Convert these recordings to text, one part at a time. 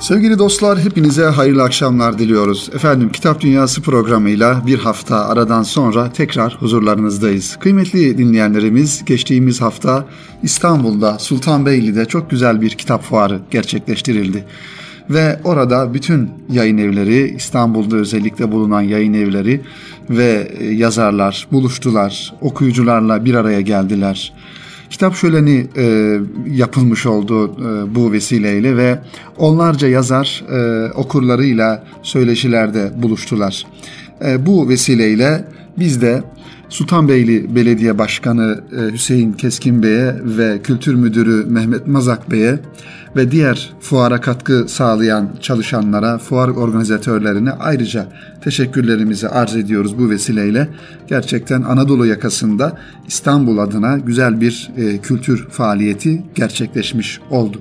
Sevgili dostlar hepinize hayırlı akşamlar diliyoruz. Efendim Kitap Dünyası programıyla bir hafta aradan sonra tekrar huzurlarınızdayız. Kıymetli dinleyenlerimiz geçtiğimiz hafta İstanbul'da Sultanbeyli'de çok güzel bir kitap fuarı gerçekleştirildi. Ve orada bütün yayın evleri, İstanbul'da özellikle bulunan yayın evleri ve yazarlar buluştular, okuyucularla bir araya geldiler kitap şöleni e, yapılmış oldu e, bu vesileyle ve onlarca yazar e, okurlarıyla söyleşilerde buluştular. E, bu vesileyle biz de Sultanbeyli Belediye Başkanı e, Hüseyin Keskin Bey'e ve Kültür Müdürü Mehmet Mazak Bey'e ve diğer fuara katkı sağlayan çalışanlara, fuar organizatörlerine ayrıca teşekkürlerimizi arz ediyoruz bu vesileyle. Gerçekten Anadolu yakasında İstanbul adına güzel bir e, kültür faaliyeti gerçekleşmiş oldu.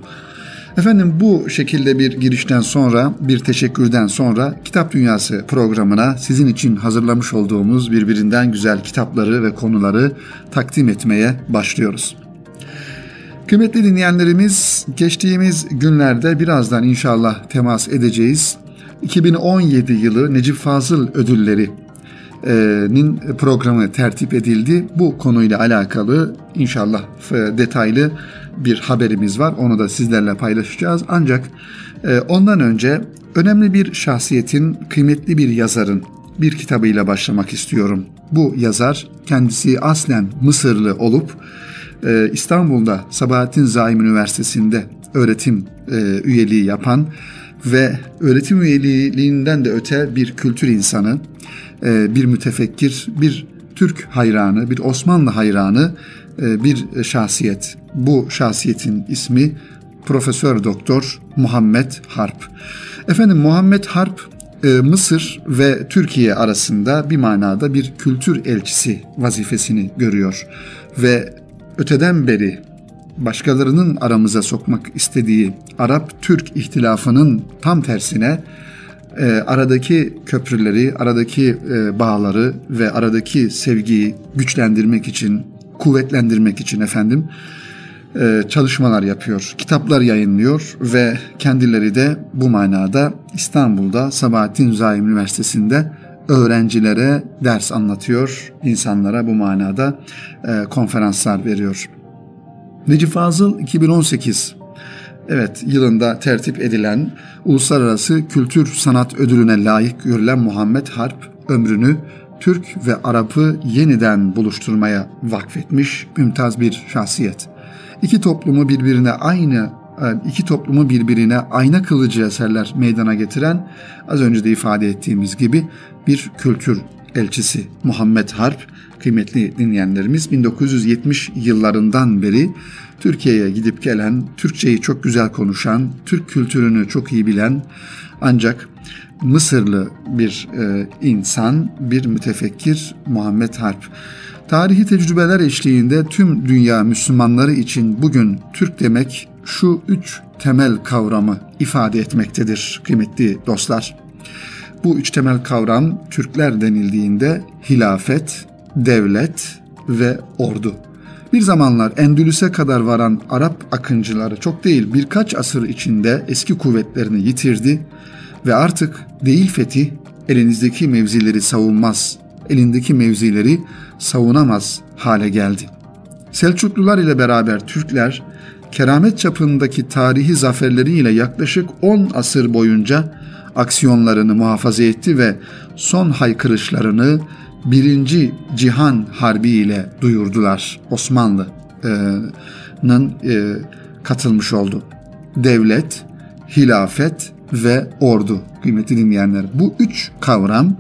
Efendim bu şekilde bir girişten sonra, bir teşekkürden sonra Kitap Dünyası programına sizin için hazırlamış olduğumuz birbirinden güzel kitapları ve konuları takdim etmeye başlıyoruz. Kıymetli dinleyenlerimiz, geçtiğimiz günlerde birazdan inşallah temas edeceğiz. 2017 yılı Necip Fazıl ödülleri nin programı tertip edildi. Bu konuyla alakalı inşallah detaylı bir haberimiz var. Onu da sizlerle paylaşacağız. Ancak e, ondan önce önemli bir şahsiyetin, kıymetli bir yazarın bir kitabıyla başlamak istiyorum. Bu yazar kendisi aslen Mısırlı olup e, İstanbul'da Sabahattin Zaim Üniversitesi'nde öğretim e, üyeliği yapan ve öğretim üyeliğinden de öte bir kültür insanı, bir mütefekkir, bir Türk hayranı, bir Osmanlı hayranı bir şahsiyet. Bu şahsiyetin ismi Profesör Doktor Muhammed Harp. Efendim Muhammed Harp e, Mısır ve Türkiye arasında bir manada bir kültür elçisi vazifesini görüyor ve öteden beri başkalarının aramıza sokmak istediği Arap-Türk ihtilafının tam tersine e, aradaki köprüleri, aradaki e, bağları ve aradaki sevgiyi güçlendirmek için, kuvvetlendirmek için efendim e, çalışmalar yapıyor, kitaplar yayınlıyor ve kendileri de bu manada İstanbul'da Sabahattin Zaim Üniversitesi'nde öğrencilere ders anlatıyor, insanlara bu manada e, konferanslar veriyor. Necip Fazıl 2018 Evet, yılında tertip edilen Uluslararası Kültür Sanat Ödülüne layık görülen Muhammed Harp ömrünü Türk ve Arap'ı yeniden buluşturmaya vakfetmiş mümtaz bir şahsiyet. İki toplumu birbirine aynı e, iki toplumu birbirine ayna kılıcı eserler meydana getiren az önce de ifade ettiğimiz gibi bir kültür elçisi Muhammed Harp kıymetli dinleyenlerimiz 1970 yıllarından beri Türkiye'ye gidip gelen, Türkçeyi çok güzel konuşan, Türk kültürünü çok iyi bilen ancak Mısırlı bir e, insan, bir mütefekkir Muhammed Harp. Tarihi tecrübeler eşliğinde tüm dünya Müslümanları için bugün Türk demek şu üç temel kavramı ifade etmektedir kıymetli dostlar. Bu üç temel kavram Türkler denildiğinde hilafet, devlet ve ordu. Bir zamanlar Endülüs'e kadar varan Arap akıncıları çok değil birkaç asır içinde eski kuvvetlerini yitirdi ve artık değil fetih elinizdeki mevzileri savunmaz, elindeki mevzileri savunamaz hale geldi. Selçuklular ile beraber Türkler keramet çapındaki tarihi zaferleriyle yaklaşık 10 asır boyunca aksiyonlarını muhafaza etti ve son haykırışlarını birinci Cihan Harbi ile duyurdular. Osmanlı'nın e, katılmış oldu. Devlet, hilafet ve ordu kıymetli dinleyenler. Bu üç kavram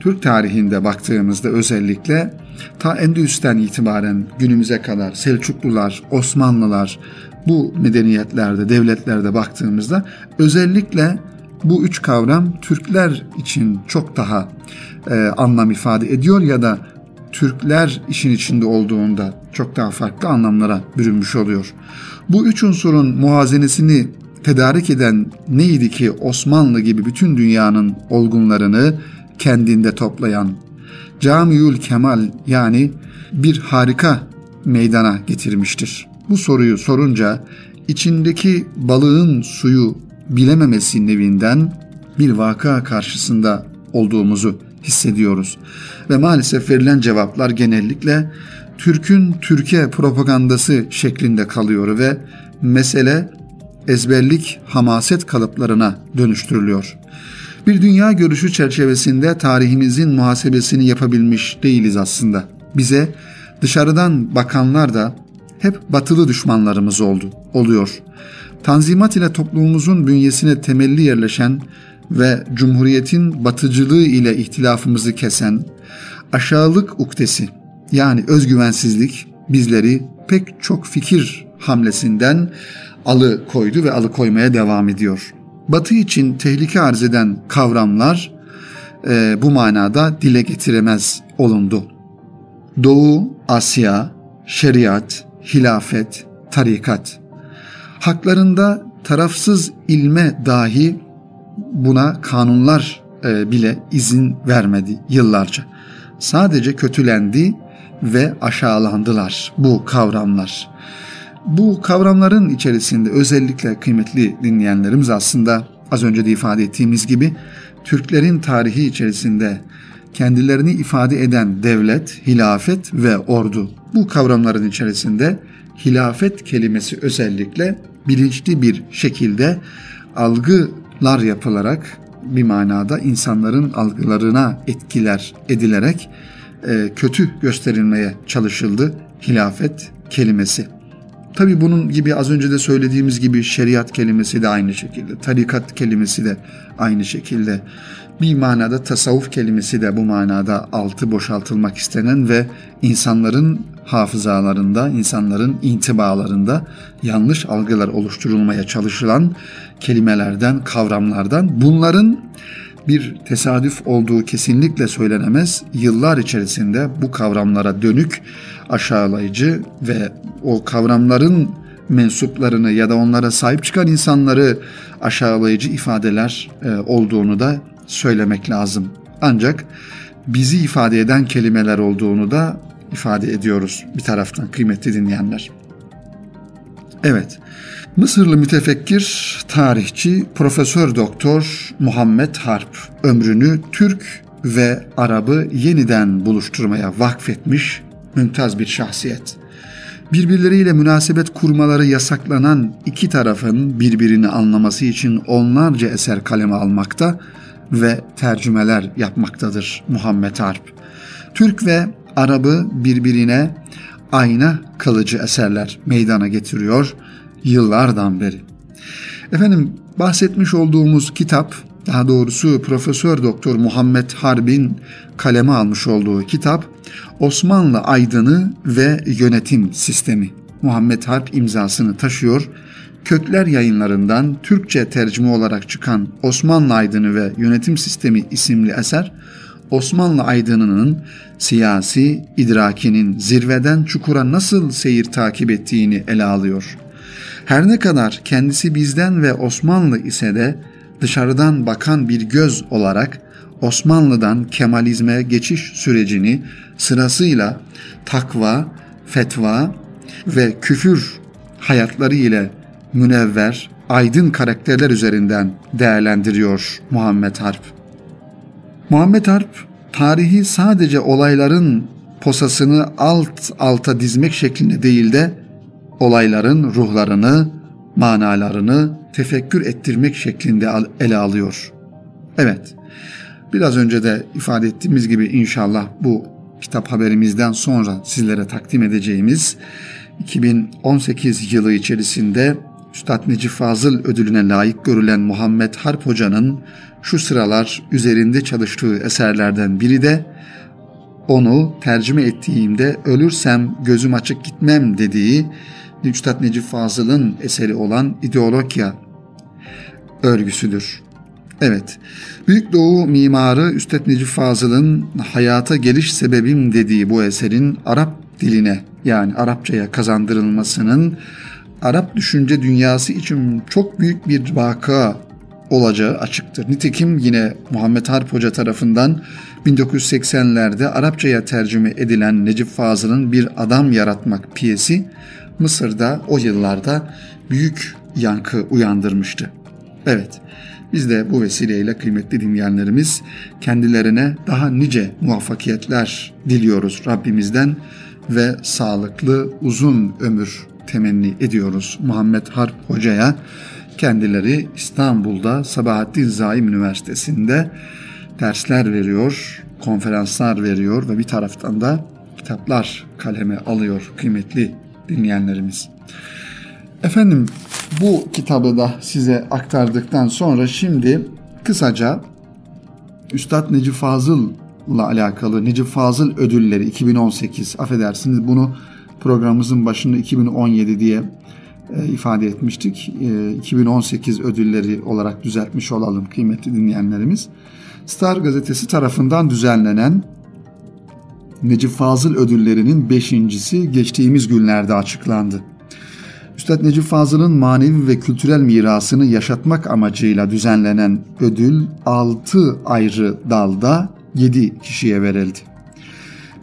Türk tarihinde baktığımızda özellikle ta Endülüs'ten itibaren günümüze kadar Selçuklular, Osmanlılar bu medeniyetlerde, devletlerde baktığımızda özellikle bu üç kavram Türkler için çok daha e, anlam ifade ediyor ya da Türkler işin içinde olduğunda çok daha farklı anlamlara bürünmüş oluyor. Bu üç unsurun muhazenesini tedarik eden neydi ki Osmanlı gibi bütün dünyanın olgunlarını kendinde toplayan Camiül Kemal yani bir harika meydana getirmiştir. Bu soruyu sorunca içindeki balığın suyu bilememesi nevinden bir vaka karşısında olduğumuzu hissediyoruz. Ve maalesef verilen cevaplar genellikle Türk'ün Türkiye propagandası şeklinde kalıyor ve mesele ezberlik hamaset kalıplarına dönüştürülüyor. Bir dünya görüşü çerçevesinde tarihimizin muhasebesini yapabilmiş değiliz aslında. Bize dışarıdan bakanlar da hep batılı düşmanlarımız oldu, oluyor. Tanzimat ile toplumumuzun bünyesine temelli yerleşen ve Cumhuriyet'in batıcılığı ile ihtilafımızı kesen aşağılık uktesi yani özgüvensizlik bizleri pek çok fikir hamlesinden alı koydu ve alıkoymaya devam ediyor. Batı için tehlike arz eden kavramlar e, bu manada dile getiremez olundu. Doğu, Asya, şeriat, hilafet, tarikat. Haklarında tarafsız ilme dahi buna kanunlar e, bile izin vermedi yıllarca. Sadece kötülendi ve aşağılandılar bu kavramlar. Bu kavramların içerisinde özellikle kıymetli dinleyenlerimiz aslında az önce de ifade ettiğimiz gibi Türklerin tarihi içerisinde kendilerini ifade eden devlet, hilafet ve ordu. Bu kavramların içerisinde hilafet kelimesi özellikle bilinçli bir şekilde algılar yapılarak bir manada insanların algılarına etkiler edilerek e, kötü gösterilmeye çalışıldı hilafet kelimesi. Tabi bunun gibi az önce de söylediğimiz gibi şeriat kelimesi de aynı şekilde, tarikat kelimesi de aynı şekilde, bir manada tasavvuf kelimesi de bu manada altı boşaltılmak istenen ve insanların hafızalarında, insanların intibalarında yanlış algılar oluşturulmaya çalışılan kelimelerden, kavramlardan bunların bir tesadüf olduğu kesinlikle söylenemez. Yıllar içerisinde bu kavramlara dönük aşağılayıcı ve o kavramların mensuplarını ya da onlara sahip çıkan insanları aşağılayıcı ifadeler e, olduğunu da söylemek lazım. Ancak bizi ifade eden kelimeler olduğunu da ifade ediyoruz bir taraftan kıymetli dinleyenler. Evet, Mısırlı mütefekkir, tarihçi, profesör doktor Muhammed Harp ömrünü Türk ve Arap'ı yeniden buluşturmaya vakfetmiş mümtaz bir şahsiyet. Birbirleriyle münasebet kurmaları yasaklanan iki tarafın birbirini anlaması için onlarca eser kaleme almakta ve tercümeler yapmaktadır Muhammed Harp. Türk ve Arap'ı birbirine ayna kalıcı eserler meydana getiriyor yıllardan beri. Efendim bahsetmiş olduğumuz kitap daha doğrusu Profesör Doktor Muhammed Harbin kaleme almış olduğu kitap Osmanlı Aydını ve Yönetim Sistemi. Muhammed Harp imzasını taşıyor. Kökler yayınlarından Türkçe tercüme olarak çıkan Osmanlı Aydını ve Yönetim Sistemi isimli eser Osmanlı aydınının siyasi idrakinin zirveden çukura nasıl seyir takip ettiğini ele alıyor. Her ne kadar kendisi bizden ve Osmanlı ise de dışarıdan bakan bir göz olarak Osmanlı'dan Kemalizme geçiş sürecini sırasıyla takva, fetva ve küfür hayatları ile münevver, aydın karakterler üzerinden değerlendiriyor Muhammed Harp. Muhammed Harp tarihi sadece olayların posasını alt alta dizmek şeklinde değil de olayların ruhlarını, manalarını tefekkür ettirmek şeklinde ele alıyor. Evet, biraz önce de ifade ettiğimiz gibi inşallah bu kitap haberimizden sonra sizlere takdim edeceğimiz 2018 yılı içerisinde Üstad Necip Fazıl ödülüne layık görülen Muhammed Harp Hoca'nın şu sıralar üzerinde çalıştığı eserlerden biri de onu tercüme ettiğimde ölürsem gözüm açık gitmem dediği Üstad Necip Fazıl'ın eseri olan İdeologya örgüsüdür. Evet, Büyük Doğu mimarı Üstad Necip Fazıl'ın hayata geliş sebebim dediği bu eserin Arap diline yani Arapçaya kazandırılmasının Arap düşünce dünyası için çok büyük bir vaka olacağı açıktır. Nitekim yine Muhammed Harp Hoca tarafından 1980'lerde Arapçaya tercüme edilen Necip Fazıl'ın Bir Adam Yaratmak piyesi Mısır'da o yıllarda büyük yankı uyandırmıştı. Evet, biz de bu vesileyle kıymetli dinleyenlerimiz kendilerine daha nice muvaffakiyetler diliyoruz Rabbimizden ve sağlıklı uzun ömür temenni ediyoruz Muhammed Harp Hoca'ya. Kendileri İstanbul'da Sabahattin Zaim Üniversitesi'nde dersler veriyor, konferanslar veriyor ve bir taraftan da kitaplar kaleme alıyor kıymetli dinleyenlerimiz. Efendim bu kitabı da size aktardıktan sonra şimdi kısaca Üstad Necip Fazıl'la alakalı Necip Fazıl ödülleri 2018 affedersiniz bunu programımızın başında 2017 diye ifade etmiştik. E, 2018 ödülleri olarak düzeltmiş olalım kıymetli dinleyenlerimiz. Star gazetesi tarafından düzenlenen Necip Fazıl ödüllerinin beşincisi geçtiğimiz günlerde açıklandı. Üstad Necip Fazıl'ın manevi ve kültürel mirasını yaşatmak amacıyla düzenlenen ödül 6 ayrı dalda 7 kişiye verildi.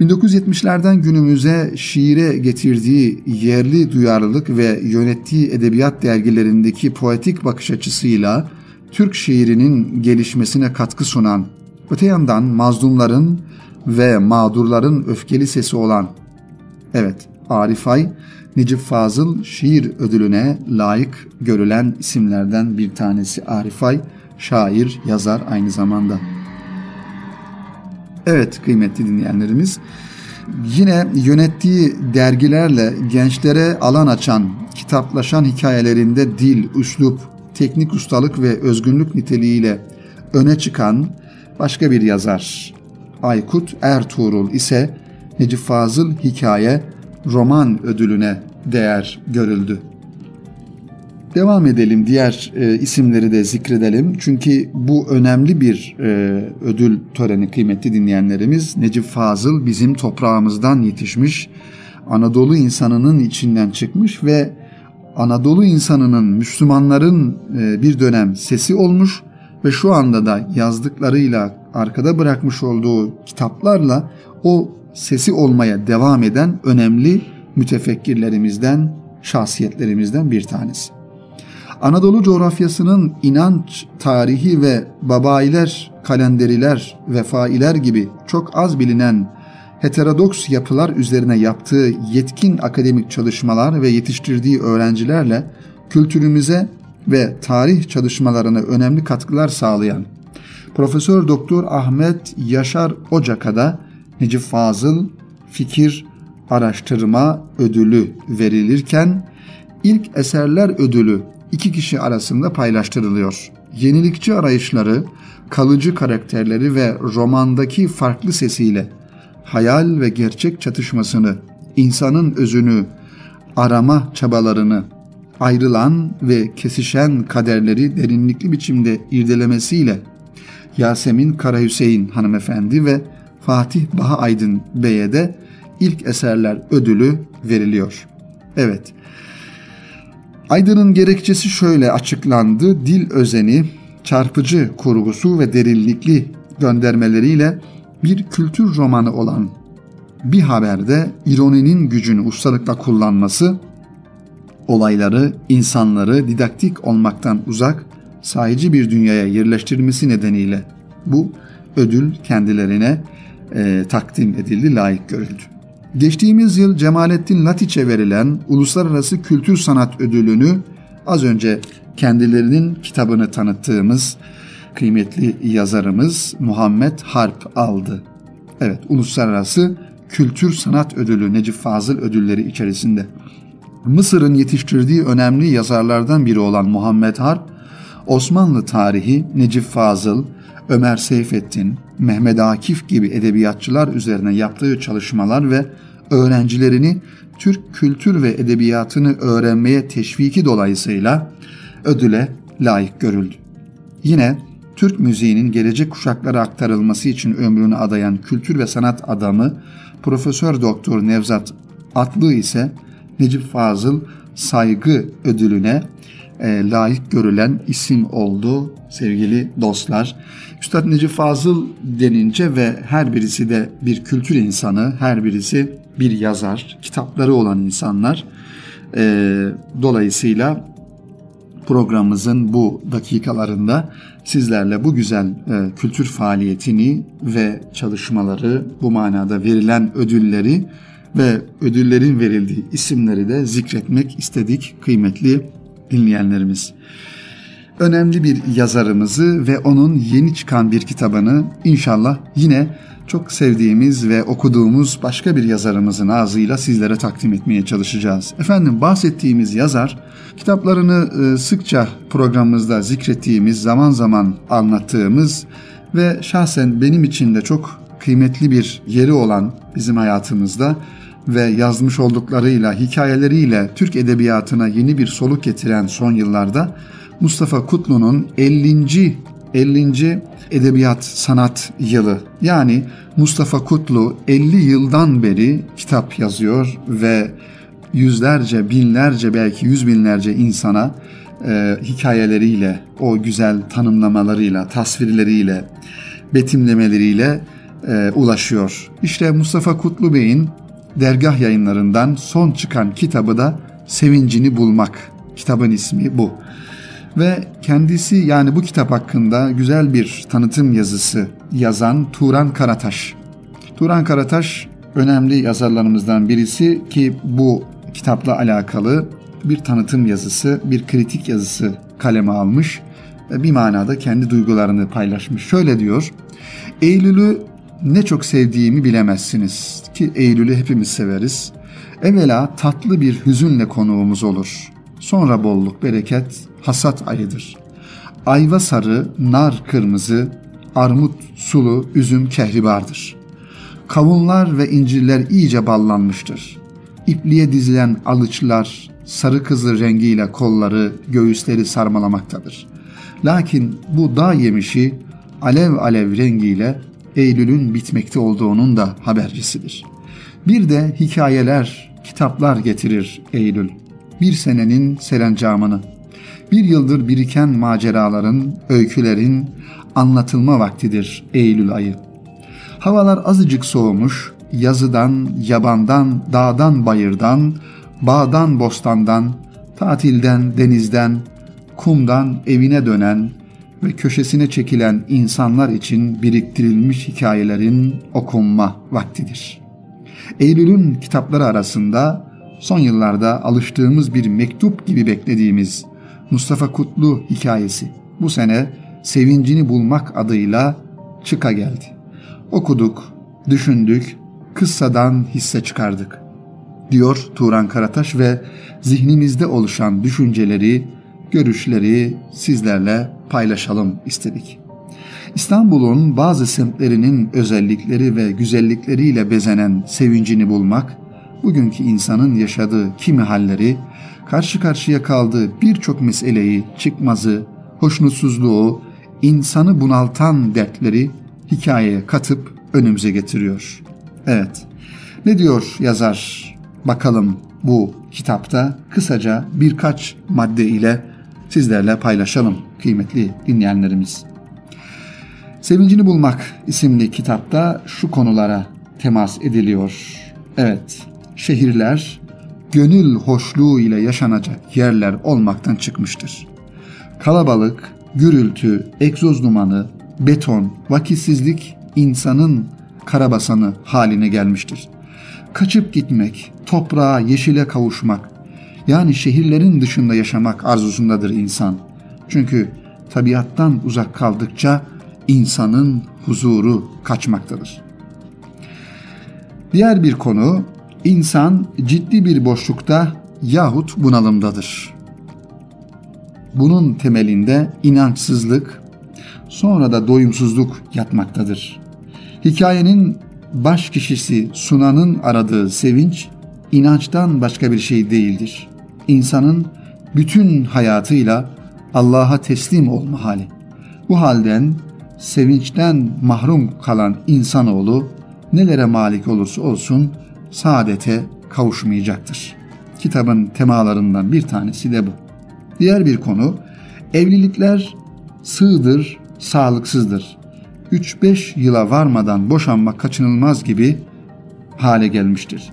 1970'lerden günümüze şiire getirdiği yerli duyarlılık ve yönettiği edebiyat dergilerindeki poetik bakış açısıyla Türk şiirinin gelişmesine katkı sunan, öte yandan mazlumların ve mağdurların öfkeli sesi olan, evet Arif Ay, Necip Fazıl şiir ödülüne layık görülen isimlerden bir tanesi Arif Ay, şair, yazar aynı zamanda. Evet kıymetli dinleyenlerimiz, yine yönettiği dergilerle gençlere alan açan, kitaplaşan hikayelerinde dil, üslup, teknik ustalık ve özgünlük niteliğiyle öne çıkan başka bir yazar. Aykut Ertuğrul ise Necip Fazıl Hikaye Roman ödülüne değer görüldü. Devam edelim diğer e, isimleri de zikredelim. Çünkü bu önemli bir e, ödül töreni kıymetli dinleyenlerimiz. Necip Fazıl bizim toprağımızdan yetişmiş, Anadolu insanının içinden çıkmış ve Anadolu insanının, Müslümanların e, bir dönem sesi olmuş ve şu anda da yazdıklarıyla, arkada bırakmış olduğu kitaplarla o sesi olmaya devam eden önemli mütefekkirlerimizden, şahsiyetlerimizden bir tanesi. Anadolu coğrafyasının inanç, tarihi ve babailer, kalenderiler, vefailer gibi çok az bilinen heterodoks yapılar üzerine yaptığı yetkin akademik çalışmalar ve yetiştirdiği öğrencilerle kültürümüze ve tarih çalışmalarına önemli katkılar sağlayan Profesör Doktor Ahmet Yaşar Ocak'a Necip Fazıl Fikir Araştırma Ödülü verilirken ilk eserler ödülü iki kişi arasında paylaştırılıyor. Yenilikçi arayışları, kalıcı karakterleri ve romandaki farklı sesiyle hayal ve gerçek çatışmasını, insanın özünü, arama çabalarını, ayrılan ve kesişen kaderleri derinlikli biçimde irdelemesiyle Yasemin Karahüseyin hanımefendi ve Fatih Baha Aydın Bey'e de ilk eserler ödülü veriliyor. Evet. Aydın'ın gerekçesi şöyle açıklandı. Dil özeni, çarpıcı kurgusu ve derinlikli göndermeleriyle bir kültür romanı olan bir haberde ironinin gücünü ustalıkla kullanması, olayları, insanları didaktik olmaktan uzak, sahici bir dünyaya yerleştirmesi nedeniyle bu ödül kendilerine e, takdim edildi, layık görüldü. Geçtiğimiz yıl Cemalettin Latiç'e verilen Uluslararası Kültür Sanat Ödülünü az önce kendilerinin kitabını tanıttığımız kıymetli yazarımız Muhammed Harp aldı. Evet, Uluslararası Kültür Sanat Ödülü Necip Fazıl ödülleri içerisinde. Mısır'ın yetiştirdiği önemli yazarlardan biri olan Muhammed Harp, Osmanlı tarihi Necip Fazıl, Ömer Seyfettin, Mehmet Akif gibi edebiyatçılar üzerine yaptığı çalışmalar ve öğrencilerini Türk kültür ve edebiyatını öğrenmeye teşviki dolayısıyla ödüle layık görüldü. Yine Türk müziğinin gelecek kuşaklara aktarılması için ömrünü adayan kültür ve sanat adamı Profesör Doktor Nevzat Atlı ise Necip Fazıl saygı ödülüne e, layık görülen isim oldu sevgili dostlar. Üstad Necip Fazıl denince ve her birisi de bir kültür insanı, her birisi bir yazar, kitapları olan insanlar. E, dolayısıyla programımızın bu dakikalarında sizlerle bu güzel e, kültür faaliyetini ve çalışmaları, bu manada verilen ödülleri ve ödüllerin verildiği isimleri de zikretmek istedik kıymetli dinleyenlerimiz. Önemli bir yazarımızı ve onun yeni çıkan bir kitabını inşallah yine çok sevdiğimiz ve okuduğumuz başka bir yazarımızın ağzıyla sizlere takdim etmeye çalışacağız. Efendim bahsettiğimiz yazar kitaplarını e, sıkça programımızda zikrettiğimiz, zaman zaman anlattığımız ve şahsen benim için de çok kıymetli bir yeri olan bizim hayatımızda ve yazmış olduklarıyla, hikayeleriyle Türk edebiyatına yeni bir soluk getiren son yıllarda Mustafa Kutlu'nun 50. 50. Edebiyat Sanat Yılı. Yani Mustafa Kutlu 50 yıldan beri kitap yazıyor ve yüzlerce, binlerce belki yüz binlerce insana e, hikayeleriyle, o güzel tanımlamalarıyla, tasvirleriyle, betimlemeleriyle e, ulaşıyor. İşte Mustafa Kutlu Bey'in dergah yayınlarından son çıkan kitabı da Sevincini Bulmak. Kitabın ismi bu. Ve kendisi yani bu kitap hakkında güzel bir tanıtım yazısı yazan Turan Karataş. Turan Karataş önemli yazarlarımızdan birisi ki bu kitapla alakalı bir tanıtım yazısı, bir kritik yazısı kaleme almış ve bir manada kendi duygularını paylaşmış. Şöyle diyor, Eylül'ü ne çok sevdiğimi bilemezsiniz ki Eylül'ü hepimiz severiz. Evvela tatlı bir hüzünle konuğumuz olur. Sonra bolluk, bereket, hasat ayıdır. Ayva sarı, nar kırmızı, armut sulu, üzüm kehribardır. Kavunlar ve incirler iyice ballanmıştır. İpliğe dizilen alıçlar sarı kızıl rengiyle kolları, göğüsleri sarmalamaktadır. Lakin bu dağ yemişi alev alev rengiyle Eylül'ün bitmekte olduğunun da habercisidir. Bir de hikayeler, kitaplar getirir Eylül. Bir senenin serencamını, bir yıldır biriken maceraların, öykülerin anlatılma vaktidir Eylül ayı. Havalar azıcık soğumuş, yazıdan, yabandan, dağdan, bayırdan, bağdan, bostandan, tatilden, denizden, kumdan evine dönen ve köşesine çekilen insanlar için biriktirilmiş hikayelerin okunma vaktidir. Eylül'ün kitapları arasında son yıllarda alıştığımız bir mektup gibi beklediğimiz Mustafa Kutlu hikayesi bu sene Sevincini Bulmak adıyla çıka geldi. Okuduk, düşündük, kıssadan hisse çıkardık. Diyor Turan Karataş ve zihnimizde oluşan düşünceleri, görüşleri sizlerle paylaşalım istedik. İstanbul'un bazı semtlerinin özellikleri ve güzellikleriyle bezenen sevincini bulmak, bugünkü insanın yaşadığı kimi halleri karşı karşıya kaldığı birçok meseleyi, çıkmazı, hoşnutsuzluğu, insanı bunaltan dertleri hikayeye katıp önümüze getiriyor. Evet, ne diyor yazar bakalım bu kitapta kısaca birkaç madde ile sizlerle paylaşalım kıymetli dinleyenlerimiz. Sevincini Bulmak isimli kitapta şu konulara temas ediliyor. Evet, şehirler gönül hoşluğu ile yaşanacak yerler olmaktan çıkmıştır. Kalabalık, gürültü, egzoz dumanı, beton, vakitsizlik insanın karabasanı haline gelmiştir. Kaçıp gitmek, toprağa, yeşile kavuşmak, yani şehirlerin dışında yaşamak arzusundadır insan. Çünkü tabiattan uzak kaldıkça insanın huzuru kaçmaktadır. Diğer bir konu İnsan ciddi bir boşlukta yahut bunalımdadır. Bunun temelinde inançsızlık, sonra da doyumsuzluk yatmaktadır. Hikayenin baş kişisi Sunan'ın aradığı sevinç, inançtan başka bir şey değildir. İnsanın bütün hayatıyla Allah'a teslim olma hali. Bu halden sevinçten mahrum kalan insanoğlu nelere malik olursa olsun saadete kavuşmayacaktır. Kitabın temalarından bir tanesi de bu. Diğer bir konu evlilikler sığdır, sağlıksızdır. 3-5 yıla varmadan boşanmak kaçınılmaz gibi hale gelmiştir.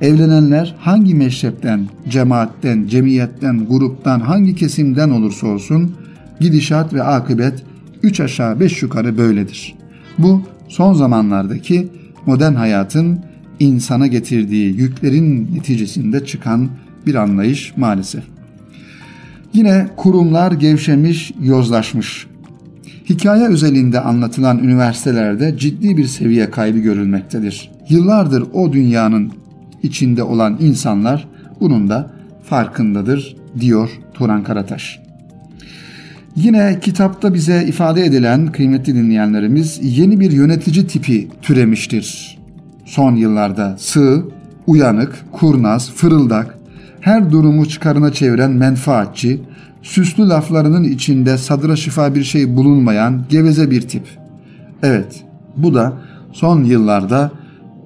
Evlenenler hangi meşrepten, cemaatten, cemiyetten, gruptan, hangi kesimden olursa olsun gidişat ve akıbet üç aşağı beş yukarı böyledir. Bu son zamanlardaki modern hayatın insana getirdiği yüklerin neticesinde çıkan bir anlayış maalesef. Yine kurumlar gevşemiş, yozlaşmış. Hikaye özelinde anlatılan üniversitelerde ciddi bir seviye kaybı görülmektedir. Yıllardır o dünyanın içinde olan insanlar bunun da farkındadır diyor Turan Karataş. Yine kitapta bize ifade edilen kıymetli dinleyenlerimiz yeni bir yönetici tipi türemiştir. Son yıllarda sığ, uyanık, kurnaz, fırıldak, her durumu çıkarına çeviren menfaatçi, süslü laflarının içinde sadıra şifa bir şey bulunmayan geveze bir tip. Evet, bu da son yıllarda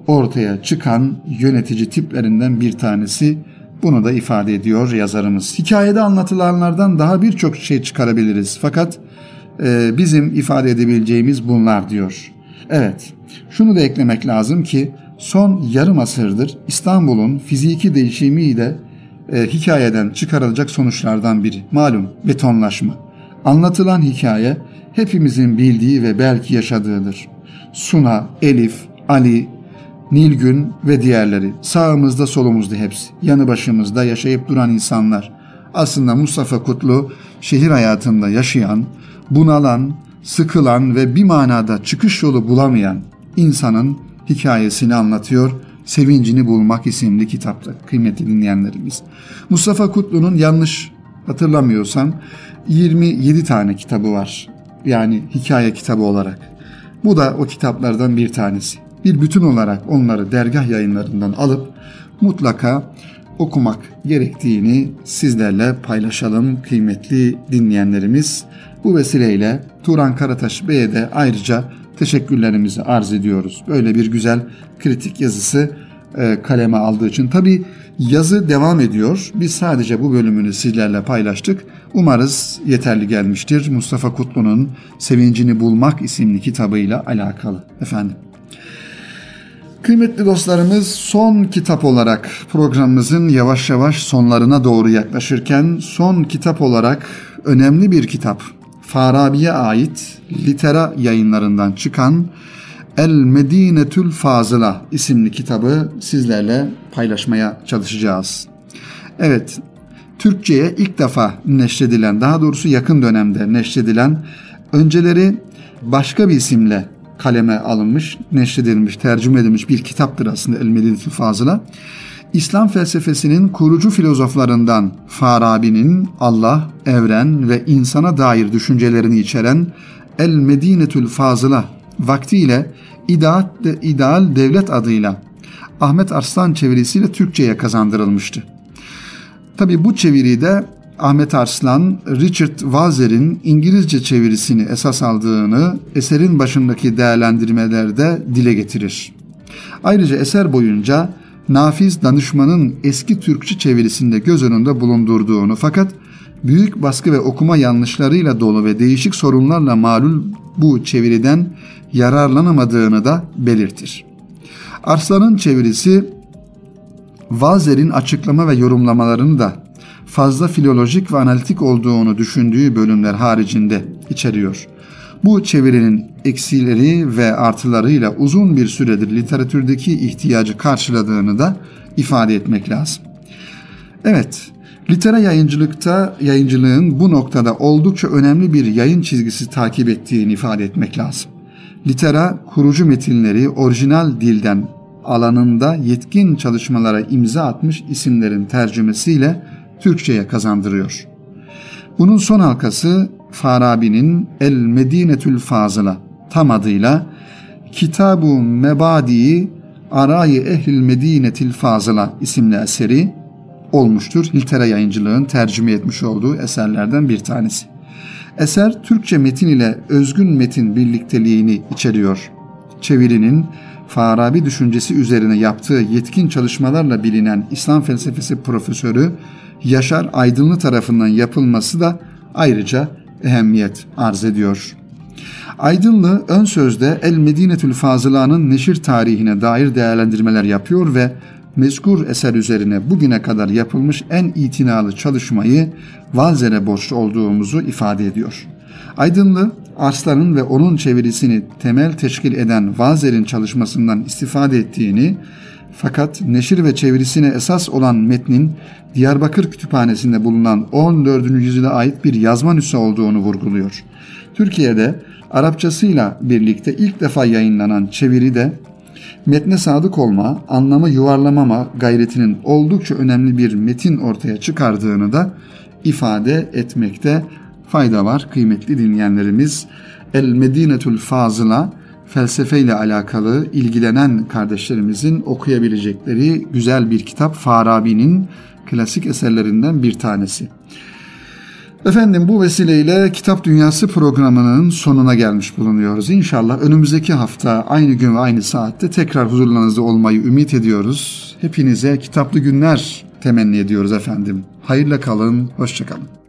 ortaya çıkan yönetici tiplerinden bir tanesi. Bunu da ifade ediyor yazarımız. Hikayede anlatılanlardan daha birçok şey çıkarabiliriz. Fakat e, bizim ifade edebileceğimiz bunlar diyor. Evet, şunu da eklemek lazım ki son yarım asırdır İstanbul'un fiziki değişimiyle e, hikayeden çıkarılacak sonuçlardan biri. Malum betonlaşma. Anlatılan hikaye hepimizin bildiği ve belki yaşadığıdır. Suna, Elif, Ali, Nilgün ve diğerleri. Sağımızda solumuzda hepsi. Yanı başımızda yaşayıp duran insanlar. Aslında Mustafa Kutlu şehir hayatında yaşayan, bunalan, sıkılan ve bir manada çıkış yolu bulamayan insanın hikayesini anlatıyor Sevincini Bulmak isimli kitapta kıymetli dinleyenlerimiz. Mustafa Kutlu'nun yanlış hatırlamıyorsam 27 tane kitabı var. Yani hikaye kitabı olarak. Bu da o kitaplardan bir tanesi. Bir bütün olarak onları dergah yayınlarından alıp mutlaka okumak gerektiğini sizlerle paylaşalım kıymetli dinleyenlerimiz. Bu vesileyle Turan Karataş Bey'e de ayrıca teşekkürlerimizi arz ediyoruz. Böyle bir güzel kritik yazısı e, kaleme aldığı için. Tabi yazı devam ediyor. Biz sadece bu bölümünü sizlerle paylaştık. Umarız yeterli gelmiştir. Mustafa Kutlu'nun Sevincini Bulmak isimli kitabıyla alakalı. Efendim. Kıymetli dostlarımız son kitap olarak programımızın yavaş yavaş sonlarına doğru yaklaşırken son kitap olarak önemli bir kitap. Farabi'ye ait Litera yayınlarından çıkan El Medinetül Fazıla isimli kitabı sizlerle paylaşmaya çalışacağız. Evet, Türkçe'ye ilk defa neşredilen, daha doğrusu yakın dönemde neşredilen, önceleri başka bir isimle kaleme alınmış, neşredilmiş, tercüme edilmiş bir kitaptır aslında El Medinetül Fazıla. İslam felsefesinin kurucu filozoflarından Farabi'nin Allah, evren ve insana dair düşüncelerini içeren El Medinetül Fazıla vaktiyle İdeal, İdeal Devlet adıyla Ahmet Arslan çevirisiyle Türkçe'ye kazandırılmıştı. Tabi bu çeviride Ahmet Arslan, Richard Walzer'in İngilizce çevirisini esas aldığını eserin başındaki değerlendirmelerde dile getirir. Ayrıca eser boyunca Nafiz danışmanın eski Türkçe çevirisinde göz önünde bulundurduğunu fakat büyük baskı ve okuma yanlışlarıyla dolu ve değişik sorunlarla malul bu çeviriden yararlanamadığını da belirtir. Arslan'ın çevirisi Vazer'in açıklama ve yorumlamalarını da fazla filolojik ve analitik olduğunu düşündüğü bölümler haricinde içeriyor. Bu çevirinin eksileri ve artılarıyla uzun bir süredir literatürdeki ihtiyacı karşıladığını da ifade etmek lazım. Evet, litera yayıncılıkta yayıncılığın bu noktada oldukça önemli bir yayın çizgisi takip ettiğini ifade etmek lazım. Litera kurucu metinleri orijinal dilden alanında yetkin çalışmalara imza atmış isimlerin tercümesiyle Türkçe'ye kazandırıyor. Bunun son halkası Farabi'nin El Medinetül Fazıla tam adıyla Kitabu Mebadi Arayi Ehlil Medinetil Fazıla isimli eseri olmuştur. Hiltere yayıncılığın tercüme etmiş olduğu eserlerden bir tanesi. Eser Türkçe metin ile özgün metin birlikteliğini içeriyor. Çevirinin Farabi düşüncesi üzerine yaptığı yetkin çalışmalarla bilinen İslam felsefesi profesörü Yaşar Aydınlı tarafından yapılması da ayrıca ehemmiyet arz ediyor. Aydınlı ön sözde El Medinetül Fazıla'nın neşir tarihine dair değerlendirmeler yapıyor ve mezkur eser üzerine bugüne kadar yapılmış en itinalı çalışmayı Valzer'e borçlu olduğumuzu ifade ediyor. Aydınlı, Arslan'ın ve onun çevirisini temel teşkil eden Valzer'in çalışmasından istifade ettiğini fakat neşir ve çevirisine esas olan metnin Diyarbakır Kütüphanesi'nde bulunan 14. yüzyıla ait bir yazma nüshe olduğunu vurguluyor. Türkiye'de Arapçasıyla birlikte ilk defa yayınlanan çeviri de metne sadık olma, anlamı yuvarlamama gayretinin oldukça önemli bir metin ortaya çıkardığını da ifade etmekte fayda var kıymetli dinleyenlerimiz. El Medinetul Fazıla felsefe ile alakalı ilgilenen kardeşlerimizin okuyabilecekleri güzel bir kitap Farabi'nin klasik eserlerinden bir tanesi. Efendim bu vesileyle Kitap Dünyası programının sonuna gelmiş bulunuyoruz. İnşallah önümüzdeki hafta aynı gün ve aynı saatte tekrar huzurlarınızda olmayı ümit ediyoruz. Hepinize kitaplı günler temenni ediyoruz efendim. Hayırla kalın, hoşçakalın.